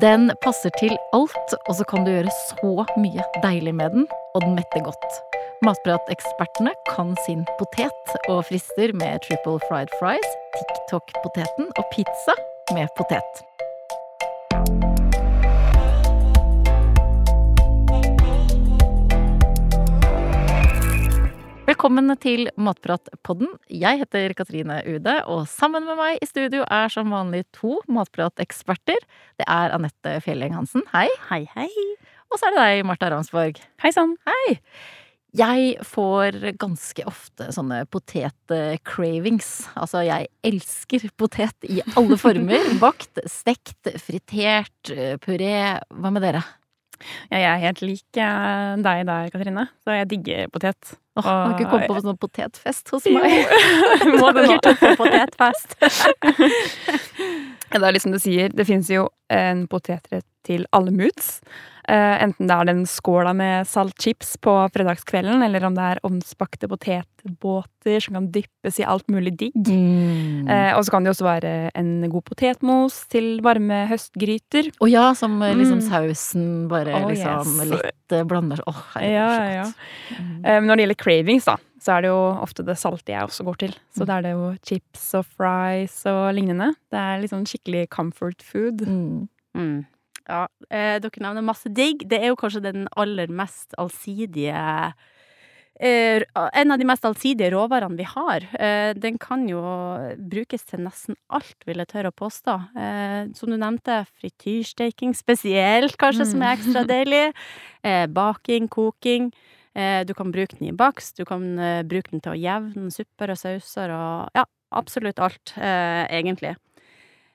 Den passer til alt, og så kan du gjøre så mye deilig med den, og den metter godt. Matpratekspertene kan sin potet, og frister med triple fried fries, TikTok-poteten og pizza med potet. Velkommen til Matpratpodden. Jeg heter Katrine Ude, og sammen med meg i studio er som vanlig to matprateksperter. Det er Anette Fjelleng Hansen, hei. Hei, hei. Og så er det deg, Marta Ramsborg. Hei sann. Hei. Jeg får ganske ofte sånne potet-cravings. Altså, jeg elsker potet i alle former. Bakt, stekt, fritert, puré. Hva med dere? Ja, jeg er helt lik deg der, Katrine. Så jeg digger potet. Åh, har ikke kommet på sånn potetfest hos meg. Må det nå. Potetfest. Det er liksom du sier, det fins jo en potetrett til alle moods. Eh, enten det er den skåla med saltchips på fredagskvelden, eller om det er ovnsbakte potetbåter som kan dyppes i alt mulig digg. Mm. Eh, og så kan det også være en god potetmos til varme høstgryter. Å ja, som eh, liksom Mm. sausen bare oh, liksom yes. litt blander blander oh, herregud, Ja, så ja. Mm. Når det gjelder cravings, da, så er det jo ofte det salte jeg også går til. Så Mm. da er det jo chips og fries og lignende. Det er sånn skikkelig comfort food. Mm. Mm. Ja, eh, dere nevner masse digg. Det er jo kanskje den aller mest allsidige eh, En av de mest allsidige råvarene vi har. Eh, den kan jo brukes til nesten alt, vil jeg tørre å påstå. Eh, som du nevnte, frityrsteking spesielt, kanskje, som er ekstra deilig. Eh, baking, koking. Eh, du kan bruke den i bakst, du kan bruke den til å jevne supper og sauser og ja, absolutt alt, egentlig.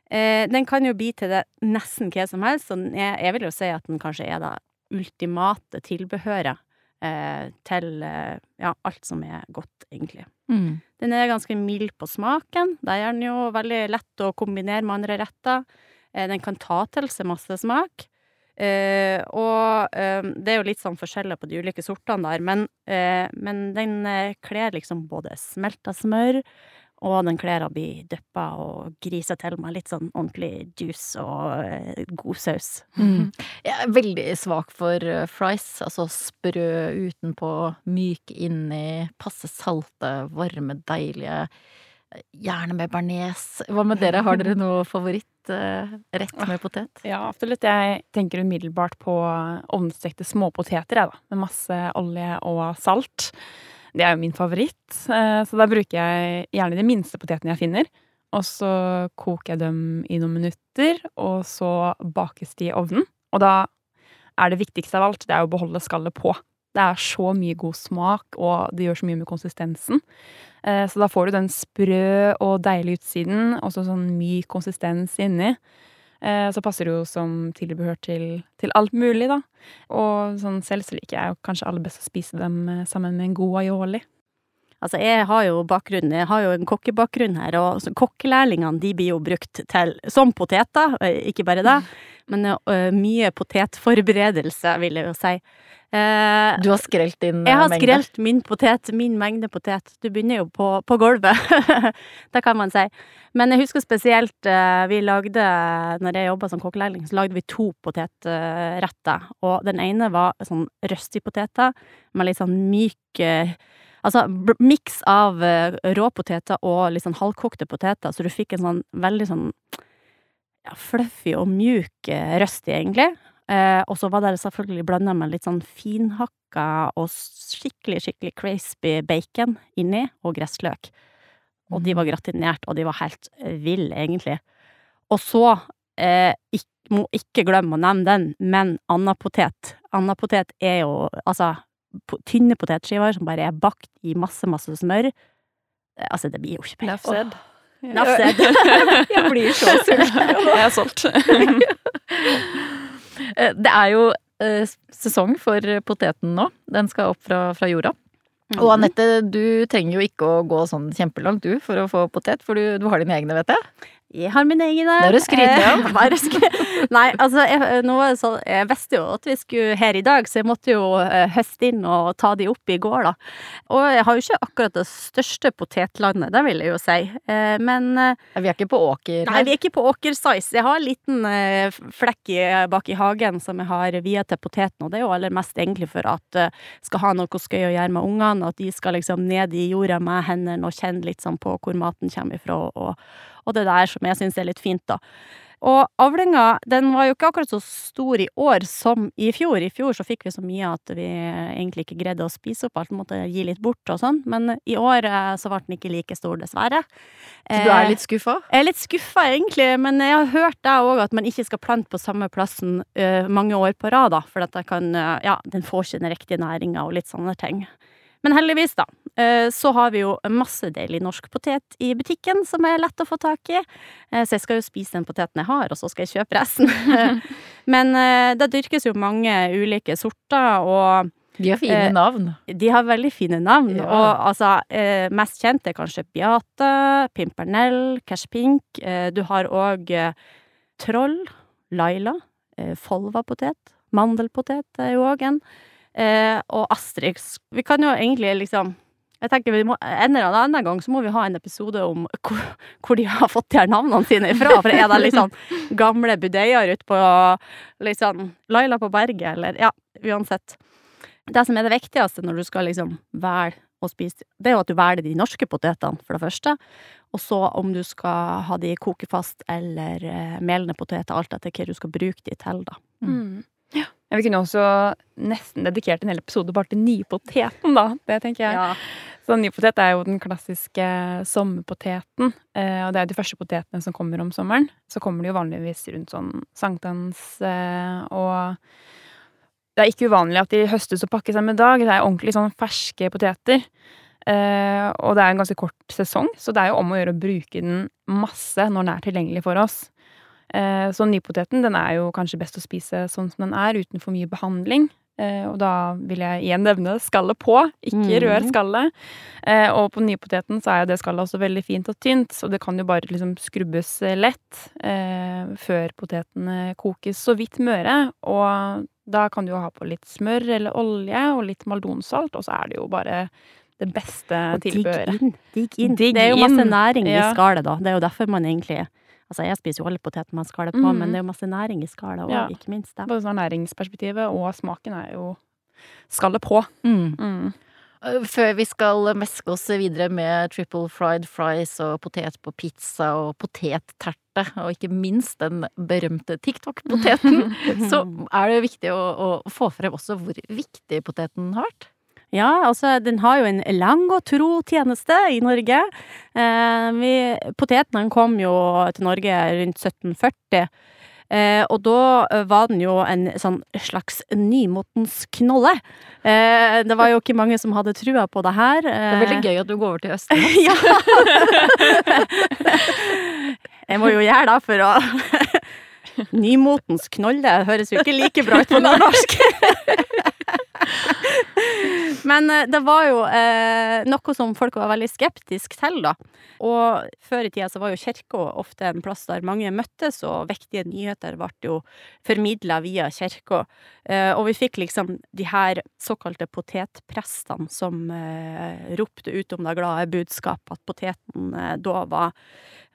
Eh, den kan jo bli til det nesten hva som helst, så er, jeg vil jo si at den kanskje er det ultimate tilbehøret eh, til eh, ja, alt som er godt, egentlig. Mm. Den er ganske mild på smaken. Der er den jo veldig lett å kombinere med andre retter. Eh, den kan ta til seg masse smak. Eh, og eh, det er jo litt sånn forskjeller på de ulike sortene der, men, eh, men den kler liksom både smelta smør, og den klærne blir bli dyppa og grisa til med litt sånn ordentlig juice og eh, god saus. Mm. Jeg er veldig svak for eh, fries. Altså sprø utenpå, myk inni, passe salte, varme, deilige. Gjerne med bearnés. Hva med dere, har dere noe favorittrett med potet? Ja, absolutt. Jeg tenker umiddelbart på ovnstekte småpoteter, jeg, da. Med masse olje og salt. Det er jo min favoritt. eh, Så da bruker jeg gjerne de minste potetene jeg finner. Og så koker jeg dem i noen minutter, og så bakes de i ovnen. Og da er det viktigste av alt, det er å beholde skallet på. Det er så mye god smak, og det gjør så mye med konsistensen. Eh, Så da får du den sprø og deilige utsiden, og så sånn myk konsistens inni. Eh, Så passer det jo som tilbehør til, til alt mulig, da. Og sånn selv så liker jeg jo kanskje aller best å spise dem eh, sammen med en god aioli. Altså, jeg har jo bakgrunn, jeg har jo en kokkebakgrunn her, og kokkelærlingene de blir jo brukt til, som poteter, eh, ikke bare det, men eh, mye potetforberedelse, vil jeg jo si. Uh, Du har skrelt din mengde? jeg har mengde. skrelt min potet, min mengde potet. Du begynner jo på, på gulvet, det kan man si. Men jeg husker spesielt, uh, vi lagde, når jeg jobbet som kokkelærling, så lagde vi to potetretter. Og den ene var sånn røstipoteter, med litt sånn myk eh, Altså miks av eh, råpoteter og litt sånn halvkokte poteter, så du fikk en sånn veldig sånn ja, fluffy og mjuk røstig røsti, egentlig. Eh, og så var det selvfølgelig blanda med litt sånn finhakka og skikkelig, skikkelig crispy bacon inni, og gressløk. Og de var gratinert, og de var helt eh, ville, egentlig. Og så, eh, ikk, må ikke glemme å nevne den, men andapotet. Andapotet er jo, altså, tynne potetskiver som bare er bakt i masse, masse smør. Eh, Altså, det blir jo ikke mer. Enough said. Jeg blir så sulten. Jeg er solgt. Eh, Det er jo eh, sesong for poteten nå. Den skal opp fra, fra jorda. Mhm. Og Anette, du trenger jo ikke å gå sånn kjempelangt du for å få potet, for du, du har dine egne, vet jeg. Jeg har mine egne. Nå er du skryt, ja. Eh, bare skry- Nei, altså, jeg, nå så, jeg visste jo at vi skulle her i dag, så jeg måtte jo eh, høste inn og ta de opp i går, da. Og jeg har jo ikke akkurat det største potetlandet, det vil jeg jo si. Eh, men eh, Vi er ikke på åker Nei, vi er ikke på åkersize. Jeg har en liten flekk bak i hagen som jeg har via til poteten, og det er jo aller mest egentlig for at jeg skal ha noe skøy å gjøre med ungene, at de skal liksom ned i jorda med hendene og kjenne litt sånn på hvor maten kommer ifra, og, og det der som jeg syns er litt fint, da. Og avlinga, den var jo ikke akkurat så stor i år som i fjor. I fjor så fikk vi så mye at vi egentlig ikke greide å spise opp alt, måtte gi litt bort og sånn, men i år eh, så ble den ikke like stor, dessverre. Så du er litt skuffa? Jeg er litt skuffa, egentlig, men jeg har hørt deg òg at man ikke skal plante på samme plassen eh, mange år på rad, da, for at kan, eh, ja, den får ikke den riktige næringa og litt sånne ting. Men heldigvis, da, eh, så har vi jo masse deilig norsk potet i butikken som er lett å få tak i. Eh, Så jeg skal jo spise den poteten jeg har, og så skal jeg kjøpe resten. Men eh, det dyrkes jo mange ulike sorter, og De har fine Eh, navn. de har veldig fine navn, Ja. og altså, eh, mest kjent er kanskje Beate, Pimpernell, Cash Pink. Eh, du har òg eh, Troll, Laila, eh, Folva-potet, Mandelpotet er jo òg en, eh, og Astrix. Vi kan jo egentlig liksom jeg tenker vi må, En eller annen gang så må vi ha en episode om hvor, hvor de har fått de her navnene sine ifra. For er det liksom gamle budeier ute på liksom Laila på berget, eller Ja, uansett. Det som er det viktigste når du skal liksom velge å spise, det er jo at du velger de norske potetene, for det første. Og så om du skal ha de kokefast eller eh, melende poteter, alt etter hva du skal bruke de til, da. Mm. Ja. Vi kunne også nesten dedikert en hel episode bare til nypoteten, da. Det tenker jeg. Så nypotet er jo den klassiske sommerpoteten. eh, Og det er jo de første potetene som kommer om sommeren. Så kommer de jo vanligvis rundt sånn sankthans eh, og det er ikke uvanlig at de høstes og pakkes samme dag. Det er ordentlig sånn ferske poteter. Eh, og det er en ganske kort sesong, så det er jo om å gjøre å bruke den masse når den er tilgjengelig for oss. Eh, så nypoteten den er jo kanskje best å spise sånn som den er, uten for mye behandling. Eh, og da vil jeg igjen nevne skallet på, ikke Mhm. rør skallet. Eh, og på nypoteten så er det skallet også veldig fint og tynt, så det kan jo bare liksom skrubbes lett før potetene kokes så vidt møre. Og da kan du jo ha på litt smør eller olje og litt maldonsalt, og så er det jo bare det beste Og digg inn, digg inn. Digg det er jo masse næring i skallet, da. Det er jo derfor man egentlig Altså, jeg spiser jo alle poteter man skaller på, mm. men det er jo masse næring i skallet òg, Ja. ikke minst. Da. Både sånn næringsperspektivet og smaken er jo skallet på. Mm. Mm. Uh, Før vi skal meske oss videre med triple fried fries og potet på pizza og potetterte, og ikke minst den berømte TikTok-poteten, så er det viktig å, å få frem også hvor viktig poteten har vært. Ja, altså, den har jo en lang og tro tjeneste i Norge. Eh, vi, potetene kom jo til Norge rundt 1740. Eh, og da eh, var den jo en sånn slags nymotens knolle. Eh, det var jo ikke mange som hadde trua på det her. Det er veldig gøy at du går over til Østfold. ja! Jeg må jo gjøre det for å Nymotens knolle høres jo ikke like bra ut på nordnorsk. Men eh, det var jo eh, noe som folk var veldig skeptiske til, da. Og før i tida så var jo kirka ofte en plass der mange møttes, og viktige nyheter ble jo formidla via kirka. Eh, og vi fikk liksom de her såkalte potetprestene som eh, ropte ut om det glade budskap, at poteten eh, da var,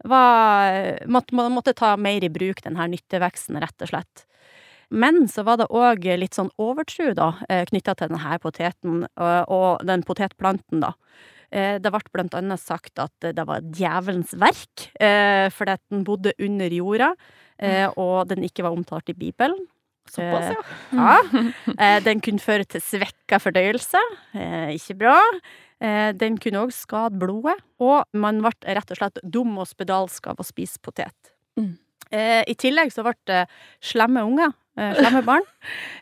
var måtte, måtte ta mer i bruk den her nytteveksten, rett og slett. Men så var det òg litt sånn overtro, da, knytta til denne poteten og, den potetplanten, da. Eh, Det ble blant annet sagt at det var djevelens verk, eh, fordi at den bodde under jorda, eh, og den ikke var omtalt i Bibelen. Såpass, ja. Ja. Eh, Den kunne føre til svekka fordøyelse. Eh, Ikke bra. Eh, Den kunne òg skade blodet, og man ble rett og slett dum og spedalsk av å spise potet. Mm. Eh, I tillegg så ble det slemme unger eh, slemme barn,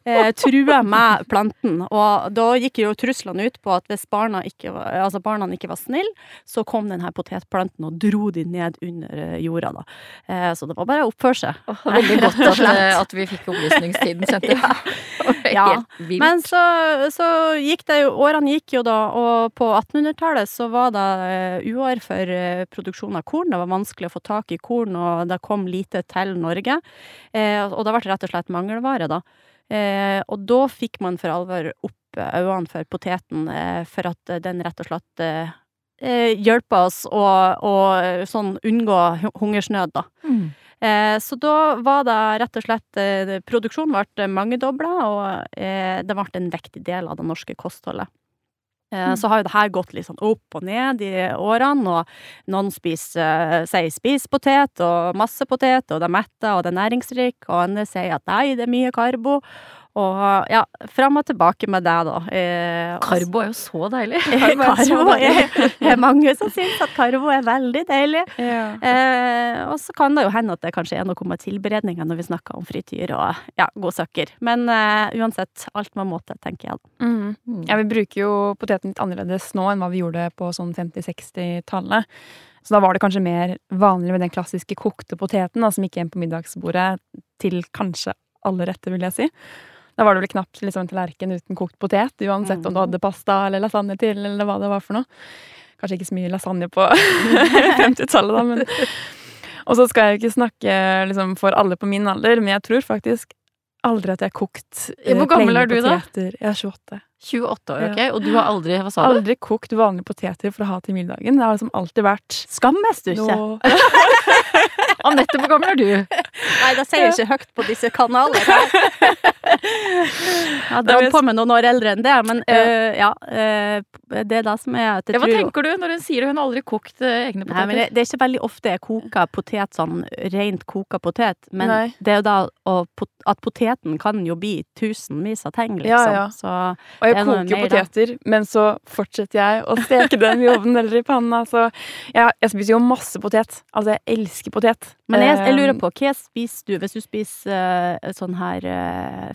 eh, trua med planten. Og da gikk jo truslene ut på at hvis barna ikke var, altså barna ikke var snille, så kom denne potetplanten og dro de ned under eh, jorda, da. Eh, så det var bare å oppføre seg. Oh, veldig godt at, eh, at vi fikk opplysningstiden sendt inn. Ja. ja. Men så, så gikk det jo Årene gikk jo da, og på 1800-tallet så var det eh, uår for eh, produksjon av korn. Det var vanskelig å få tak i korn, og det kom lite til Norge. Eh, og det ble rett og slett mangelvare, da. Eh, og da fikk man for alvor opp øynene for poteten, eh, for at eh, den rett og slett eh, eh, hjelper oss å, å eh, sånn unngå hungersnød, da. Mm. Eh, så da var det rett og slett Produksjonen ble mangedobla, og det ble en viktig del av det norske kostholdet. Eh, Så har jo det her gått litt sånn opp og ned i årene, og noen spiser, eh, sier spis potet og masse potet, og det er metta og det er næringsrik, og andre sier at nei, det er mye karbo. Og ja, fram og tilbake med det, da. Eh, Karbo er jo så deilig. Karbo er så deilig. er, er mange som syns at karbo er veldig deilig. Ja. Eh, og så kan det jo hende at det kanskje er noe med tilberedninga når vi snakker om frityr og ja, godsaker. Men eh, uansett, alt med måte, tenker jeg. Mm. Mm. Ja, vi bruker jo poteten litt annerledes nå enn hva vi gjorde på sånn 50-60-tallet. Så da var det kanskje mer vanlig med den klassiske kokte poteten, da, som gikk hjem på middagsbordet til kanskje alle retter, vil jeg si. Da var det vel knapt liksom, en tallerken uten kokt potet, uansett om du Mhm. hadde pasta eller lasagne til, eller hva det var for noe. Kanskje ikke så mye lasagne på 50-tallet, da, men Og så skal jeg jo ikke snakke liksom, for alle på min alder, men jeg tror faktisk aldri at jeg har kokt Ja, hvor eh, gammel er du da? Jeg er 28. 28 år, ok? Og du har aldri Hva sa du? Aldri kokt vanlige poteter for å ha til middagen. Det har liksom alltid vært du ikke? Nå. Anette, hvor gammel er du? Nei, det sier jeg ikke høyt på disse kanalene. Jeg det var på meg noen år eldre enn det, men Ja. øh, ja. øh, det er det som er at jeg Ja, hva tenker du når hun sier hun har aldri kokt eh, egne Nei, men poteter? det, det er ikke veldig ofte jeg koker potet sånn rent koka potet, men Nei. det er jo da å, at poteten kan jo bli tusenvis av ting, liksom. Ja, ja. Så Og jeg er koker jo poteter, da. poteter, men så fortsetter jeg å steke dem i ovnen eller i panna. Så jeg, jeg spiser jo masse potet. Altså, jeg elsker potet. Men jeg, jeg lurer på, hva spiser du hvis du spiser sånn her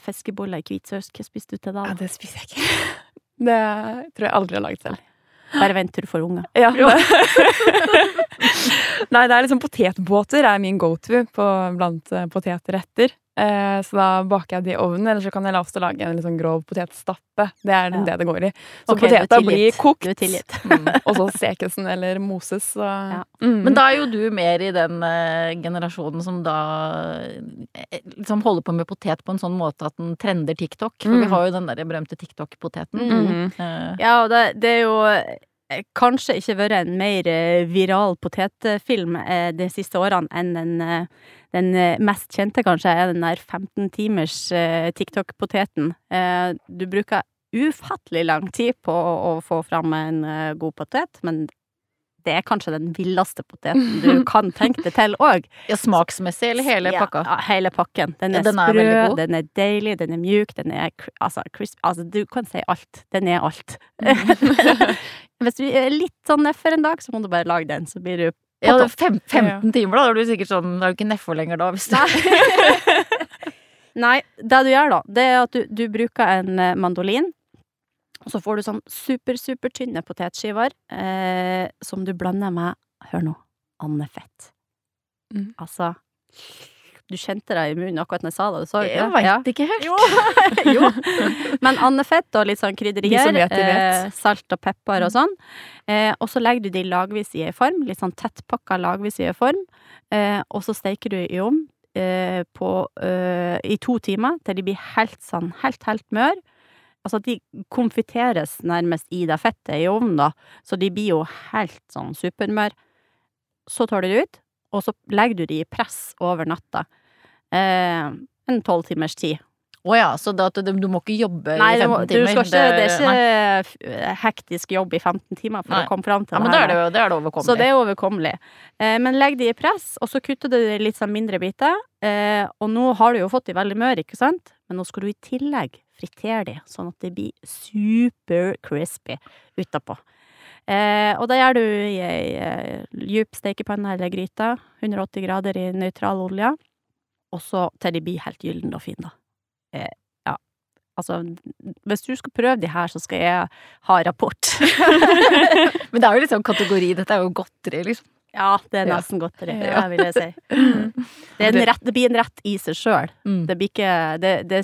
fiskeboller i hvitsaus? Hva spiser du til da? Ja, det spiser jeg ikke. Det tror jeg aldri har laget selv. Bare vent til du får unger. Ja. Nei, det er liksom potetbåter er min go-to blant eh, potetretter. Eh, så da baker jeg det i ovnen, eller så kan jeg la oss lage en litt sånn grov potetstappe. Det er Ja. det det går i. Så okay, poteta blir kokt. Mm. og så stekes den eller moses. Så. Ja. Mm. Men da er jo du mer i den eh, generasjonen som da eh, liksom holder på med potet på en sånn måte at den trender TikTok. For vi Mm. har jo den der berømte TikTok-poteten. Mm. Eh, Ja, og det, det er jo kanskje ikke vært en mer eh, viral potetfilm eh, de siste årene enn den, eh, den eh, mest kjente, kanskje, er den der 15 timers eh, TikTok-poteten. Eh, Du bruker ufattelig lang tid på å, få fram en eh, god potet, men det er kanskje den villeste poteten du kan tenke deg til òg. ja, smaksmessig, eller hele pakka? Ja, hele pakken. Den Ja, er, den er sprø, god. den er deilig, den er mjuk, den er altså, crisp Altså, du kan si alt. Den er alt. Hvis du er litt sånn nedfor en dag, så må du bare lage den, så blir du Ja, på er fem, 15 timer, da. Da er du sikkert sånn Da er du ikke nedfor lenger, da. Hvis du Nei, det du gjør da, det er at du, du bruker en eh, mandolin, og så får du sånn super, super tynne potetskiver, eh, som du blander med, hør nå, andefett. Mm. Altså, du kjente deg i munnen akkurat når jeg sa det, du sa jo ikke Jeg det? Ja. veit ikke helt. Jo. jo. Men andefett og litt sånn krydderier. Vet, vet. Eh, salt og pepper og sånn. Eh, og så legger du de lagvis i ei form, litt sånn tettpakka lagvis i ei form. Eh, og så steker du i ovn eh, på, eh, i to timer til de blir helt sånn, helt, helt mør. Altså de konfiteres nærmest i det fettet i ovnen, da. Så de blir jo helt sånn supermør. Så tar du det ut, og så legger du de i press over natta. Eh, en tolv timers tid. Å ja, så da, du, du må ikke jobbe Nei, i 15 må, du timer? ikke, det er ikke nei. hektisk jobb i 15 timer for Nei. å komme fram til Ja, men det her. er det, da. er det overkommelig. Så det er overkommelig. Eh, men legg de i press, og så kutter du det i litt sånn mindre biter. Eh, og nå har du jo fått de veldig møre, ikke sant? Men nå skal du i tillegg fritere de, sånn at de blir super crispy utapå. Eh, og det gjør du i ei eh, djup stekepanne eller gryte, 180 grader i nøytral olje. Og så til de blir helt gylne og fine, da. er Ja, altså Hvis du skal prøve de her, så skal jeg ha rapport. Men det er jo liksom kategori. Dette er jo godteri, liksom. Ja, det er Ja. nesten godteri, Ja. det vil jeg si. Det, er en rett, det blir en rett i seg sjøl. Mm. Det blir ikke det, det,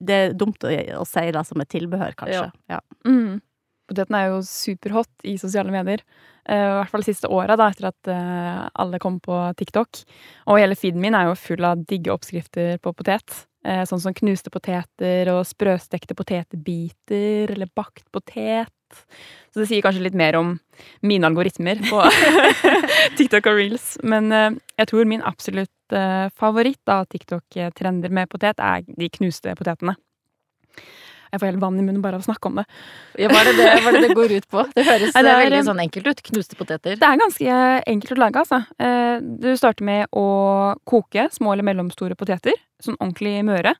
det er dumt å, å si det som et tilbehør, kanskje. Ja. Mm. Poteten er jo superhot i sosiale medier. Eh, I hvert fall de siste åra, etter at eh, alle kom på TikTok. Og hele feeden min er jo full av digge oppskrifter på potet. Eh, sånn som knuste poteter og sprøstekte potetbiter, eller bakt potet. Så det sier kanskje litt mer om mine algoritmer på TikTok og reels. Men jeg tror min absolutt favoritt av TikTok-trender med potet er de knuste potetene. Jeg får helt vann i munnen bare av å snakke om det. Ja, hva, er det det, hva er det det går ut på? Det høres Nei, det er- veldig sånn enkelt ut. Knuste poteter. Det er ganske enkelt å lage, altså. Eh, Du starter med å koke små eller mellomstore poteter, sånn ordentlig møre.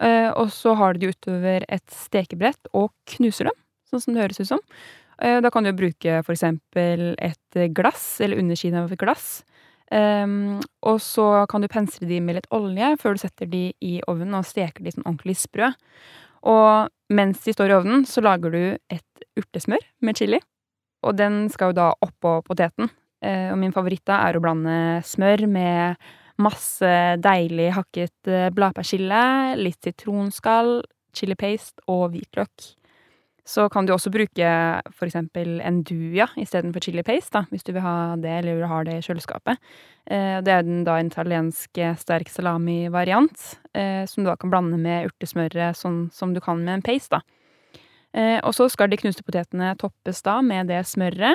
Eh, Og så har du de utover et stekebrett og knuser dem, sånn som det høres ut som. Eh, Da kan du bruke for eksempel et glass, eller undersiden av et glass. Um, og så kan du pensle de med litt olje før du setter de i ovnen og steker de sånn ordentlig sprø. Og mens de står i ovnen, så lager du et urtesmør med chili. Og den skal jo da oppå poteten. Eh, og min favoritt da er å blande smør med masse deilig hakket eh, bladpersille, litt sitronskall, chili paste og hvitløk. Så kan du også bruke for eksempel enduja istedenfor chili paste, da, hvis du vil ha det, eller har det i kjøleskapet. Eh, Det er den da en italiensk eh, sterk salami-variant, eh, som du da kan blande med urtesmøret sånn som du kan med en paste, da. Og så skal de knuste potetene toppes da med det smøret,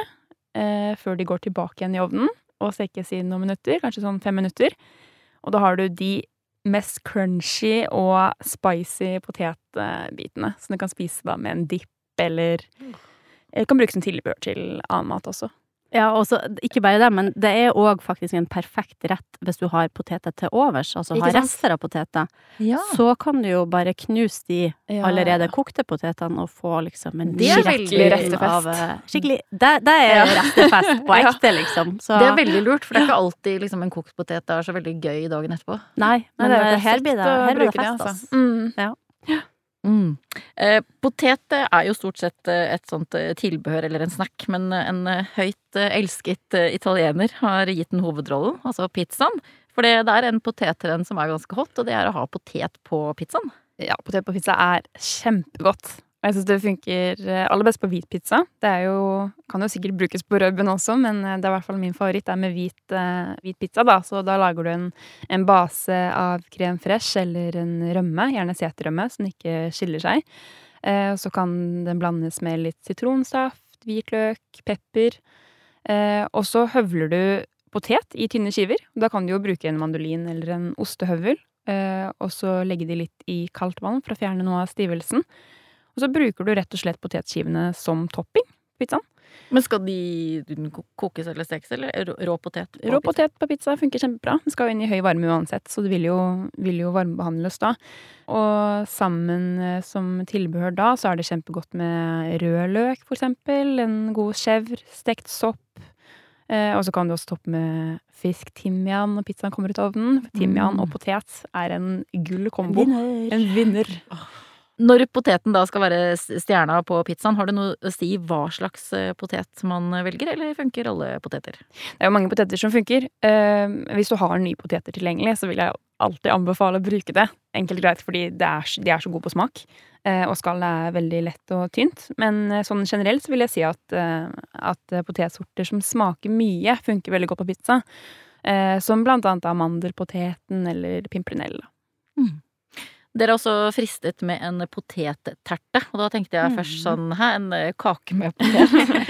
før de går tilbake igjen i ovnen og stekes i noen minutter, kanskje sånn fem minutter. Og da har du de mest crunchy og spicy potetbitene, som du kan spise da med en dipp, eller eller kan brukes som tilbehør til annen mat også. Ja, og ikke bare det, men det er òg faktisk en perfekt rett hvis du har poteter til overs, altså har rester av poteter. Ja. Så kan du jo bare knuse de Ja. allerede kokte potetene og få liksom en Det er skikkelig restefest. av, eh, Skikkelig Det, det er Ja. restefest på ekte, liksom. Så Det er veldig lurt, for det er ikke alltid liksom, en kokt potet er så veldig gøy dagen etterpå. Nei, men men det eh, her blir det, her blir det fest, altså. Mm. Mm. Mm. Eh, potet eh, er jo stort sett eh, et sånt eh, tilbehør eller en snack, men en høyt elsket italiener har gitt den hovedrollen, altså pizzaen. For det er en potettrend som er ganske hot, og det er å ha potet på pizzaen. Ja, potet på pizza er kjempegodt. Jeg syns det funker eh, aller best på hvit pizza. Det jo, kan jo sikkert brukes på rødben også, men eh, det er i hvert fall min favoritt er med hvit, eh, hvit pizza. da. Så da lager du en, en base av krem fresh eller en rømme, gjerne seterrømme, som ikke skiller seg. Så kan den blandes med litt sitronsaft, hvitløk, pepper. Og så høvler du potet i tynne skiver. Da kan du jo bruke en mandolin eller en ostehøvel. Eh, og så legge de litt i kaldt vann for å fjerne noe av stivelsen. Og så bruker du rett og slett potetskivene som topping på pizzaen. Men skal de kokes eller stekes, eller rå, potet? på Rå pizza? potet på pizza funker kjempebra. Den skal jo inn i høy varme uansett, så det vil jo, vil jo varmebehandles da. Og sammen eh, som tilbehør da, så er det kjempegodt med rød løk, for eksempel. En god chèvre, stekt sopp. Eh, og så kan du også toppe med fisk, timian når pizzaen kommer ut av ovnen. Timian Mm. og potet er en gull kombo. En Vinner. En vinner. Når poteten da skal være stjerna på pizzaen, har det noe å si hva slags eh, potet man velger, eller funker alle poteter? Det er jo mange poteter som funker. Eh, hvis du har nye poteter tilgjengelig, så vil jeg alltid anbefale å bruke det. Enkelt og greit fordi det er, de er så gode på smak, eh, og skallet er veldig lett og tynt. Men eh, sånn generelt så vil jeg si at, eh, at eh, potetsorter som smaker mye, funker veldig godt på pizza. Eh, som blant annet amanderpoteten eller eller pimprenella. Dere er også fristet med en potetterte, og da tenkte jeg Mm. først sånn hæ, en eh, kake med potet.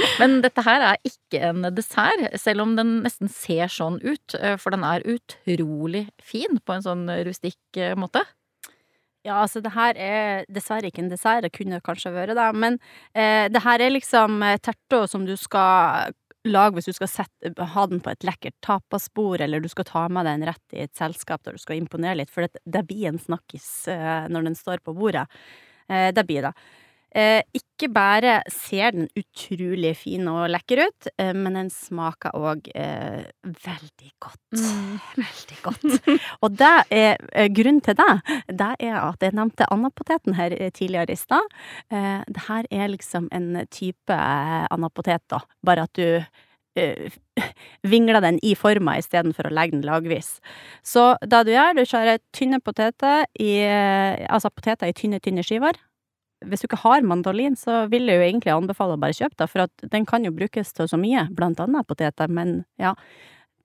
Men dette her er ikke en dessert, selv om den nesten ser sånn ut, eh, for den er utrolig fin på en sånn rustikk eh, måte. Ja, altså det her er dessverre ikke en dessert, det kunne kanskje vært det, men eh, det her er liksom terter som du skal lage hvis du skal sette, ha den på et lekkert tapasbord, eller du skal ta med deg en rett i et selskap der du skal imponere litt, for det, det blir en snakkis eh, når den står på bordet. Eh, det blir det. Eh, ikke bare ser den utrolig fin og lekker ut, eh, men den smaker òg eh, veldig godt. Veldig godt. Og det er, eh, grunnen til det, det er at jeg nevnte andapoteten her tidligere i stad. Eh, det her er liksom en type andapotet, da, bare at du eh, vingler den i forma istedenfor å legge den lagvis. Så det du gjør, du skjærer tynne poteter i Altså poteter i tynne, tynne skiver hvis du ikke har mandolin, så vil jeg jo egentlig anbefale å bare kjøpe det, for at den kan jo brukes til så mye, blant annet poteter, men ja.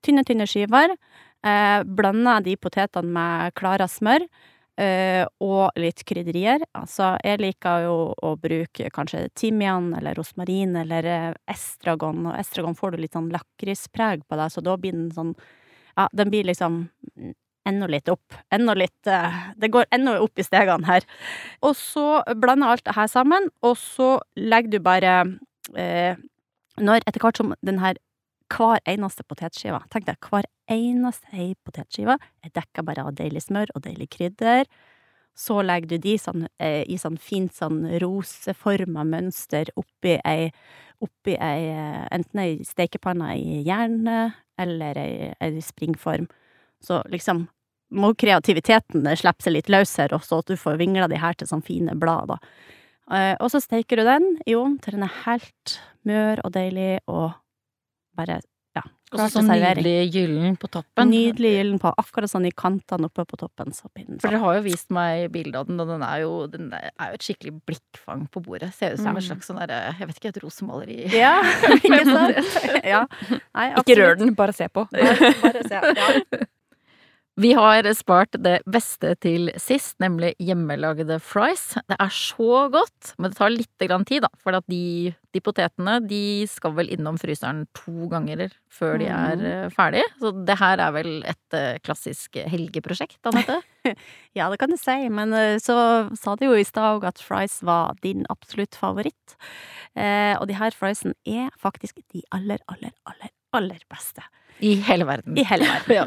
Tynne, tynne skiver. Eh, blander de potetene med klara smør. Eh, og litt krydderier. Altså, jeg liker jo å bruke kanskje timian eller rosmarin eller eh, estragon, og estragon får du litt sånn lakrispreg på deg, så da blir den sånn Ja, den blir liksom enda litt opp. Enda litt eh, Det går enda opp i stegene her. Og så blander alt det her sammen, og så legger du bare eh, Når etter hvert som den her hver eneste potetskive Tenk deg, hver eneste ei potetskive er dekka bare av deilig smør og deilig krydder. Så legger du de sånn, eh, i sånn fint sånn roseforma mønster oppi ei, oppi ei eh, Enten ei stekepanne i jern eller ei, ei springform. Så liksom må kreativiteten slippe seg litt løs her, også, at du får vingla de her til sånne fine blad, da. Eh, og så steiker du den i ovnen til den er helt mør og deilig og bare ja, klar til sånn servering. nydelig gyllen på toppen. Nydelig gyllen på, akkurat sånn i kantene oppe på toppen. Så pinnen, så. For dere har jo vist meg bildet av den, og den er jo, den er jo et skikkelig blikkfang på bordet. Ser ut som Mm. en slags sånn derre, jeg vet ikke, et rosemaleri. Ja, ikke sant? Ja. Nei, Ikke rør den, bare se på. Bare, bare se. Ja. Vi har spart det beste til sist, nemlig hjemmelagde fries. Det er så godt, men det tar litt tid, da. For at de, de potetene de skal vel innom fryseren to ganger før de er ferdige. ferdig. Så det her er vel et eh, klassisk helgeprosjekt, Anette? Ja, det kan du si, men eh, så sa du jo i stad òg at fries var din absolutt favoritt. Eh, og de her friesene er faktisk de aller, aller, aller, aller beste I hele verden. i hele verden. Ja.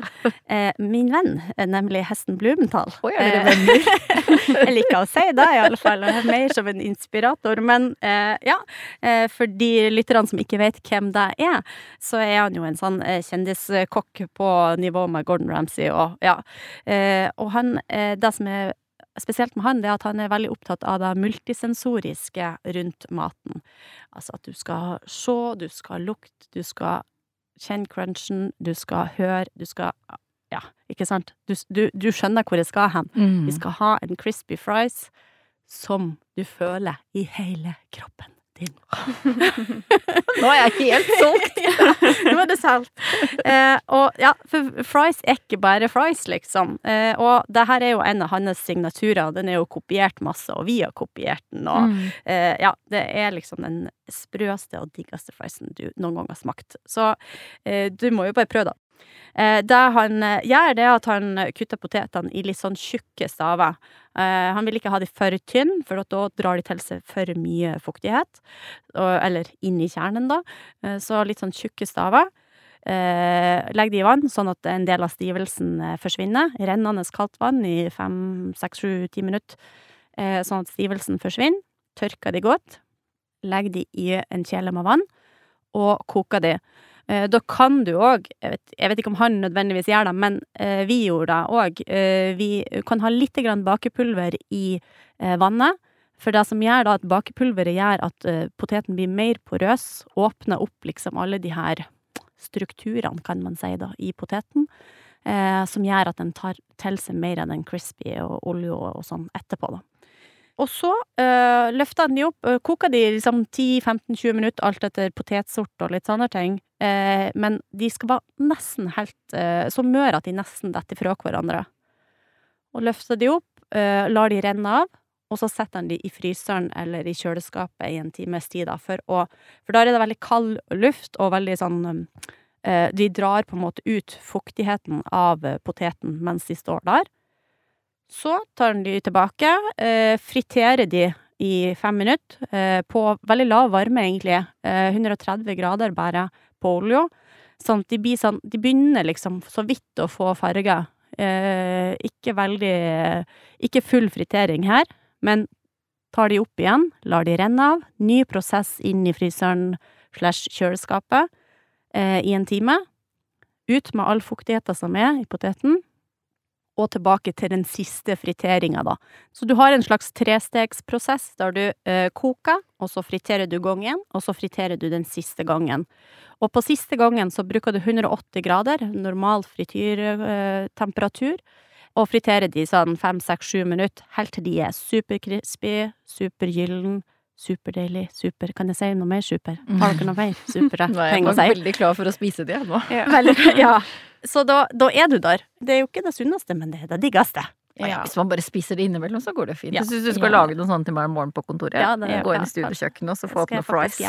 Eh, min venn, nemlig hesten Blumenthal dere eh, venner? Jeg liker å si det, i alle fall. Er Mer som en inspirator. Men eh, ja, eh, for de lytterne som ikke vet hvem det er, så er han jo en sånn kjendiskokk på nivå med Gordon Ramsay og ja. Eh, og han, det som er spesielt med han, det er at han er veldig opptatt av det multisensoriske rundt maten. Altså at du skal se, du skal lukte, du skal kjenne crunchen, du skal høre, du skal Ja, ikke sant? Du, du, du skjønner hvor jeg skal hen. Mm. Vi skal ha en crispy fries som du føler i hele kroppen din. Nå er jeg helt solgt! Nå er det solgt. Eh, og ja, for fries er ikke bare fries, liksom. Eh, og det her er jo en av hans signaturer. Den er jo kopiert masse, og vi har kopiert den. Og Mm. eh, ja, det er liksom den sprøeste og diggeste friesen du noen gang har smakt. Så eh, du må jo bare prøve, da. Eh, det han eh, gjør, det er at han kutter potetene i litt sånn tjukke staver. Eh, han vil ikke ha de for tynne, for da drar de til seg for mye fuktighet. Eller inn i kjernen, da. Så litt sånn tjukke staver. Legg de i vann, sånn at en del av stivelsen forsvinner. Rennende kaldt vann i fem, seks, sju, ti minutter. Sånn at stivelsen forsvinner. Tørker de godt. Legg de i en kjele med vann, og koker de. Eh, da kan du òg, jeg, jeg vet ikke om han nødvendigvis gjør det, men eh, vi gjorde det òg. Eh, vi kan ha litt bakepulver i vannet. For det som gjør da at bakepulveret gjør at poteten blir mer porøs, åpner opp liksom alle de her strukturene, kan man si, da, i poteten. Som gjør at den tar til seg mer av den crispy og olje og, sånn etterpå, da. Og så eh, løfter den de opp, koker de liksom 10-15-20 minutter, alt etter potetsort og litt sånne ting. Eh, men de skal være nesten helt eh, så møre at de nesten detter fra hverandre. Og løfter de opp, eh, lar de renne av, og så setter han de i fryseren eller i kjøleskapet i en times tid, da, for For da er det veldig kald luft og veldig sånn eh, De drar på en måte ut fuktigheten av eh, poteten mens de står der. Så tar han de tilbake, eh, friterer de i fem minutter, eh, på veldig lav varme, egentlig. Eh, 130 grader bare på olja. Sånn at de blir sånn De begynner liksom så vidt å få farger. Eh, ikke veldig Ikke full fritering her, men tar de opp igjen, lar de renne av, ny prosess inn i fryseren slash kjøleskapet eh, i en time. Ut med all fuktigheten som er i poteten, og tilbake til den siste friteringa, da. Så du har en slags trestegsprosess der du eh, koker, og så friterer du gangen, og så friterer du den siste gangen. Og på siste gangen så bruker du 180 grader, normal frityrtemperatur, og friterer de sånn fem, seks, sju minutter, helt til de er superkrispy, supergyllen, superdeilig, super Kan jeg si noe mer super? Har dere noe mer supere er ting jeg å si? veldig klar for å spise det nå. Veldig, ja. Så da, da er du der. Det er jo ikke det sunneste, men det er det diggeste. Ja. Hvis man bare spiser det innimellom, så går det fint. Hvis du skal lage noe sånt til meg i morgen på kontoret. Det- Gå inn i studiokjøkkenet og så få opp noen fries.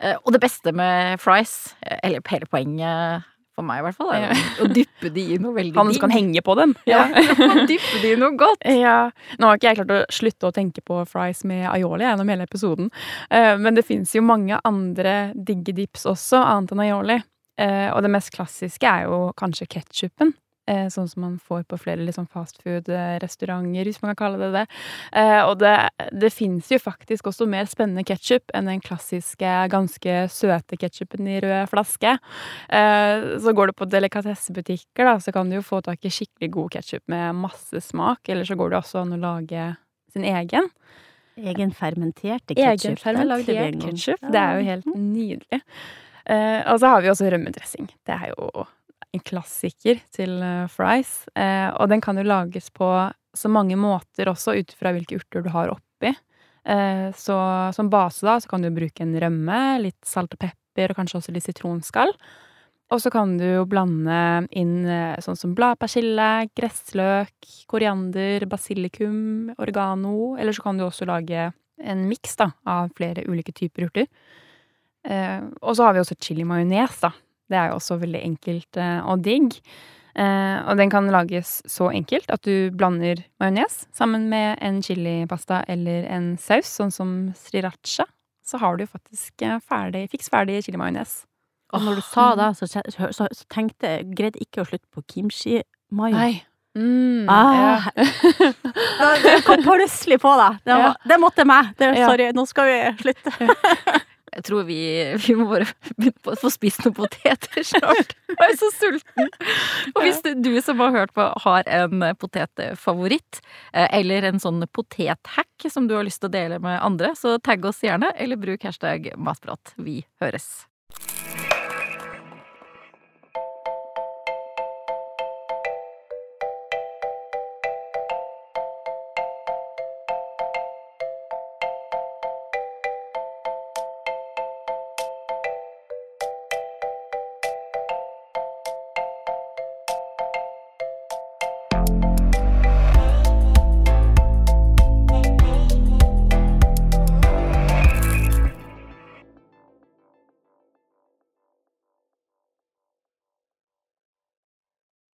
Eh, Og det beste med fries, eh, eller hele poenget for meg i hvert fall, er å dyppe de i noe veldig Han som kan henge på dem. Ja, dyppe de i noe godt. Ja, Nå har ikke jeg klart å slutte å tenke på fries med aioli gjennom hele episoden. Eh, men det fins jo mange andre digge dips også, annet enn aioli. Eh, og det mest klassiske er jo kanskje ketsjupen. Eh, sånn som man får på flere liksom fastfood-restauranter, hvis man kan kalle det det. Eh, og det, det fins jo faktisk også mer spennende ketsjup enn den klassiske, ganske søte ketsjupen i rød flaske. Eh, så går du på delikatessebutikker, da, så kan du jo få tak i skikkelig god ketsjup med masse smak. Eller så går det også an å lage sin egen. Egen fermenterte ketsjup. Egenfermentert ketsjup. Det er jo helt nydelig. Eh, og så har vi også rømmedressing. Det er jo en klassiker til eh, fries. Eh, og den kan jo lages på så mange måter også, ut fra hvilke urter du har oppi. Eh, så som base da, så kan du bruke en rømme, litt salt og pepper, og kanskje også litt sitronskall. Og så kan du jo blande inn sånn som bladpersille, gressløk, koriander, basilikum, oregano. Eller så kan du også lage en miks av flere ulike typer urter. Eh, og så har vi også chili majones, da. Det er jo også veldig enkelt eh, og digg. Eh, og den kan lages så enkelt at du blander majones sammen med en chilipasta eller en saus, sånn som sriracha. Så har du jo faktisk eh, ferdig, fiks ferdig chilimajones. Og når du sa det, så, så, så, tenkte jeg Greide ikke å slutte på kimchi-mayo. Nei. Mm, Ah, ja. Det kom plutselig på deg. Det, Ja. det måtte meg. Det, Ja. sorry, nå skal vi slutte. Jeg tror vi, vi må bare begynne å få spist noen poteter snart. Jeg er så sulten. Og hvis du, du som har hørt på har en potetfavoritt, eh, eller en sånn potethack som du har lyst til å dele med andre, så tagg oss gjerne, eller bruk hashtag matprat. Vi høres.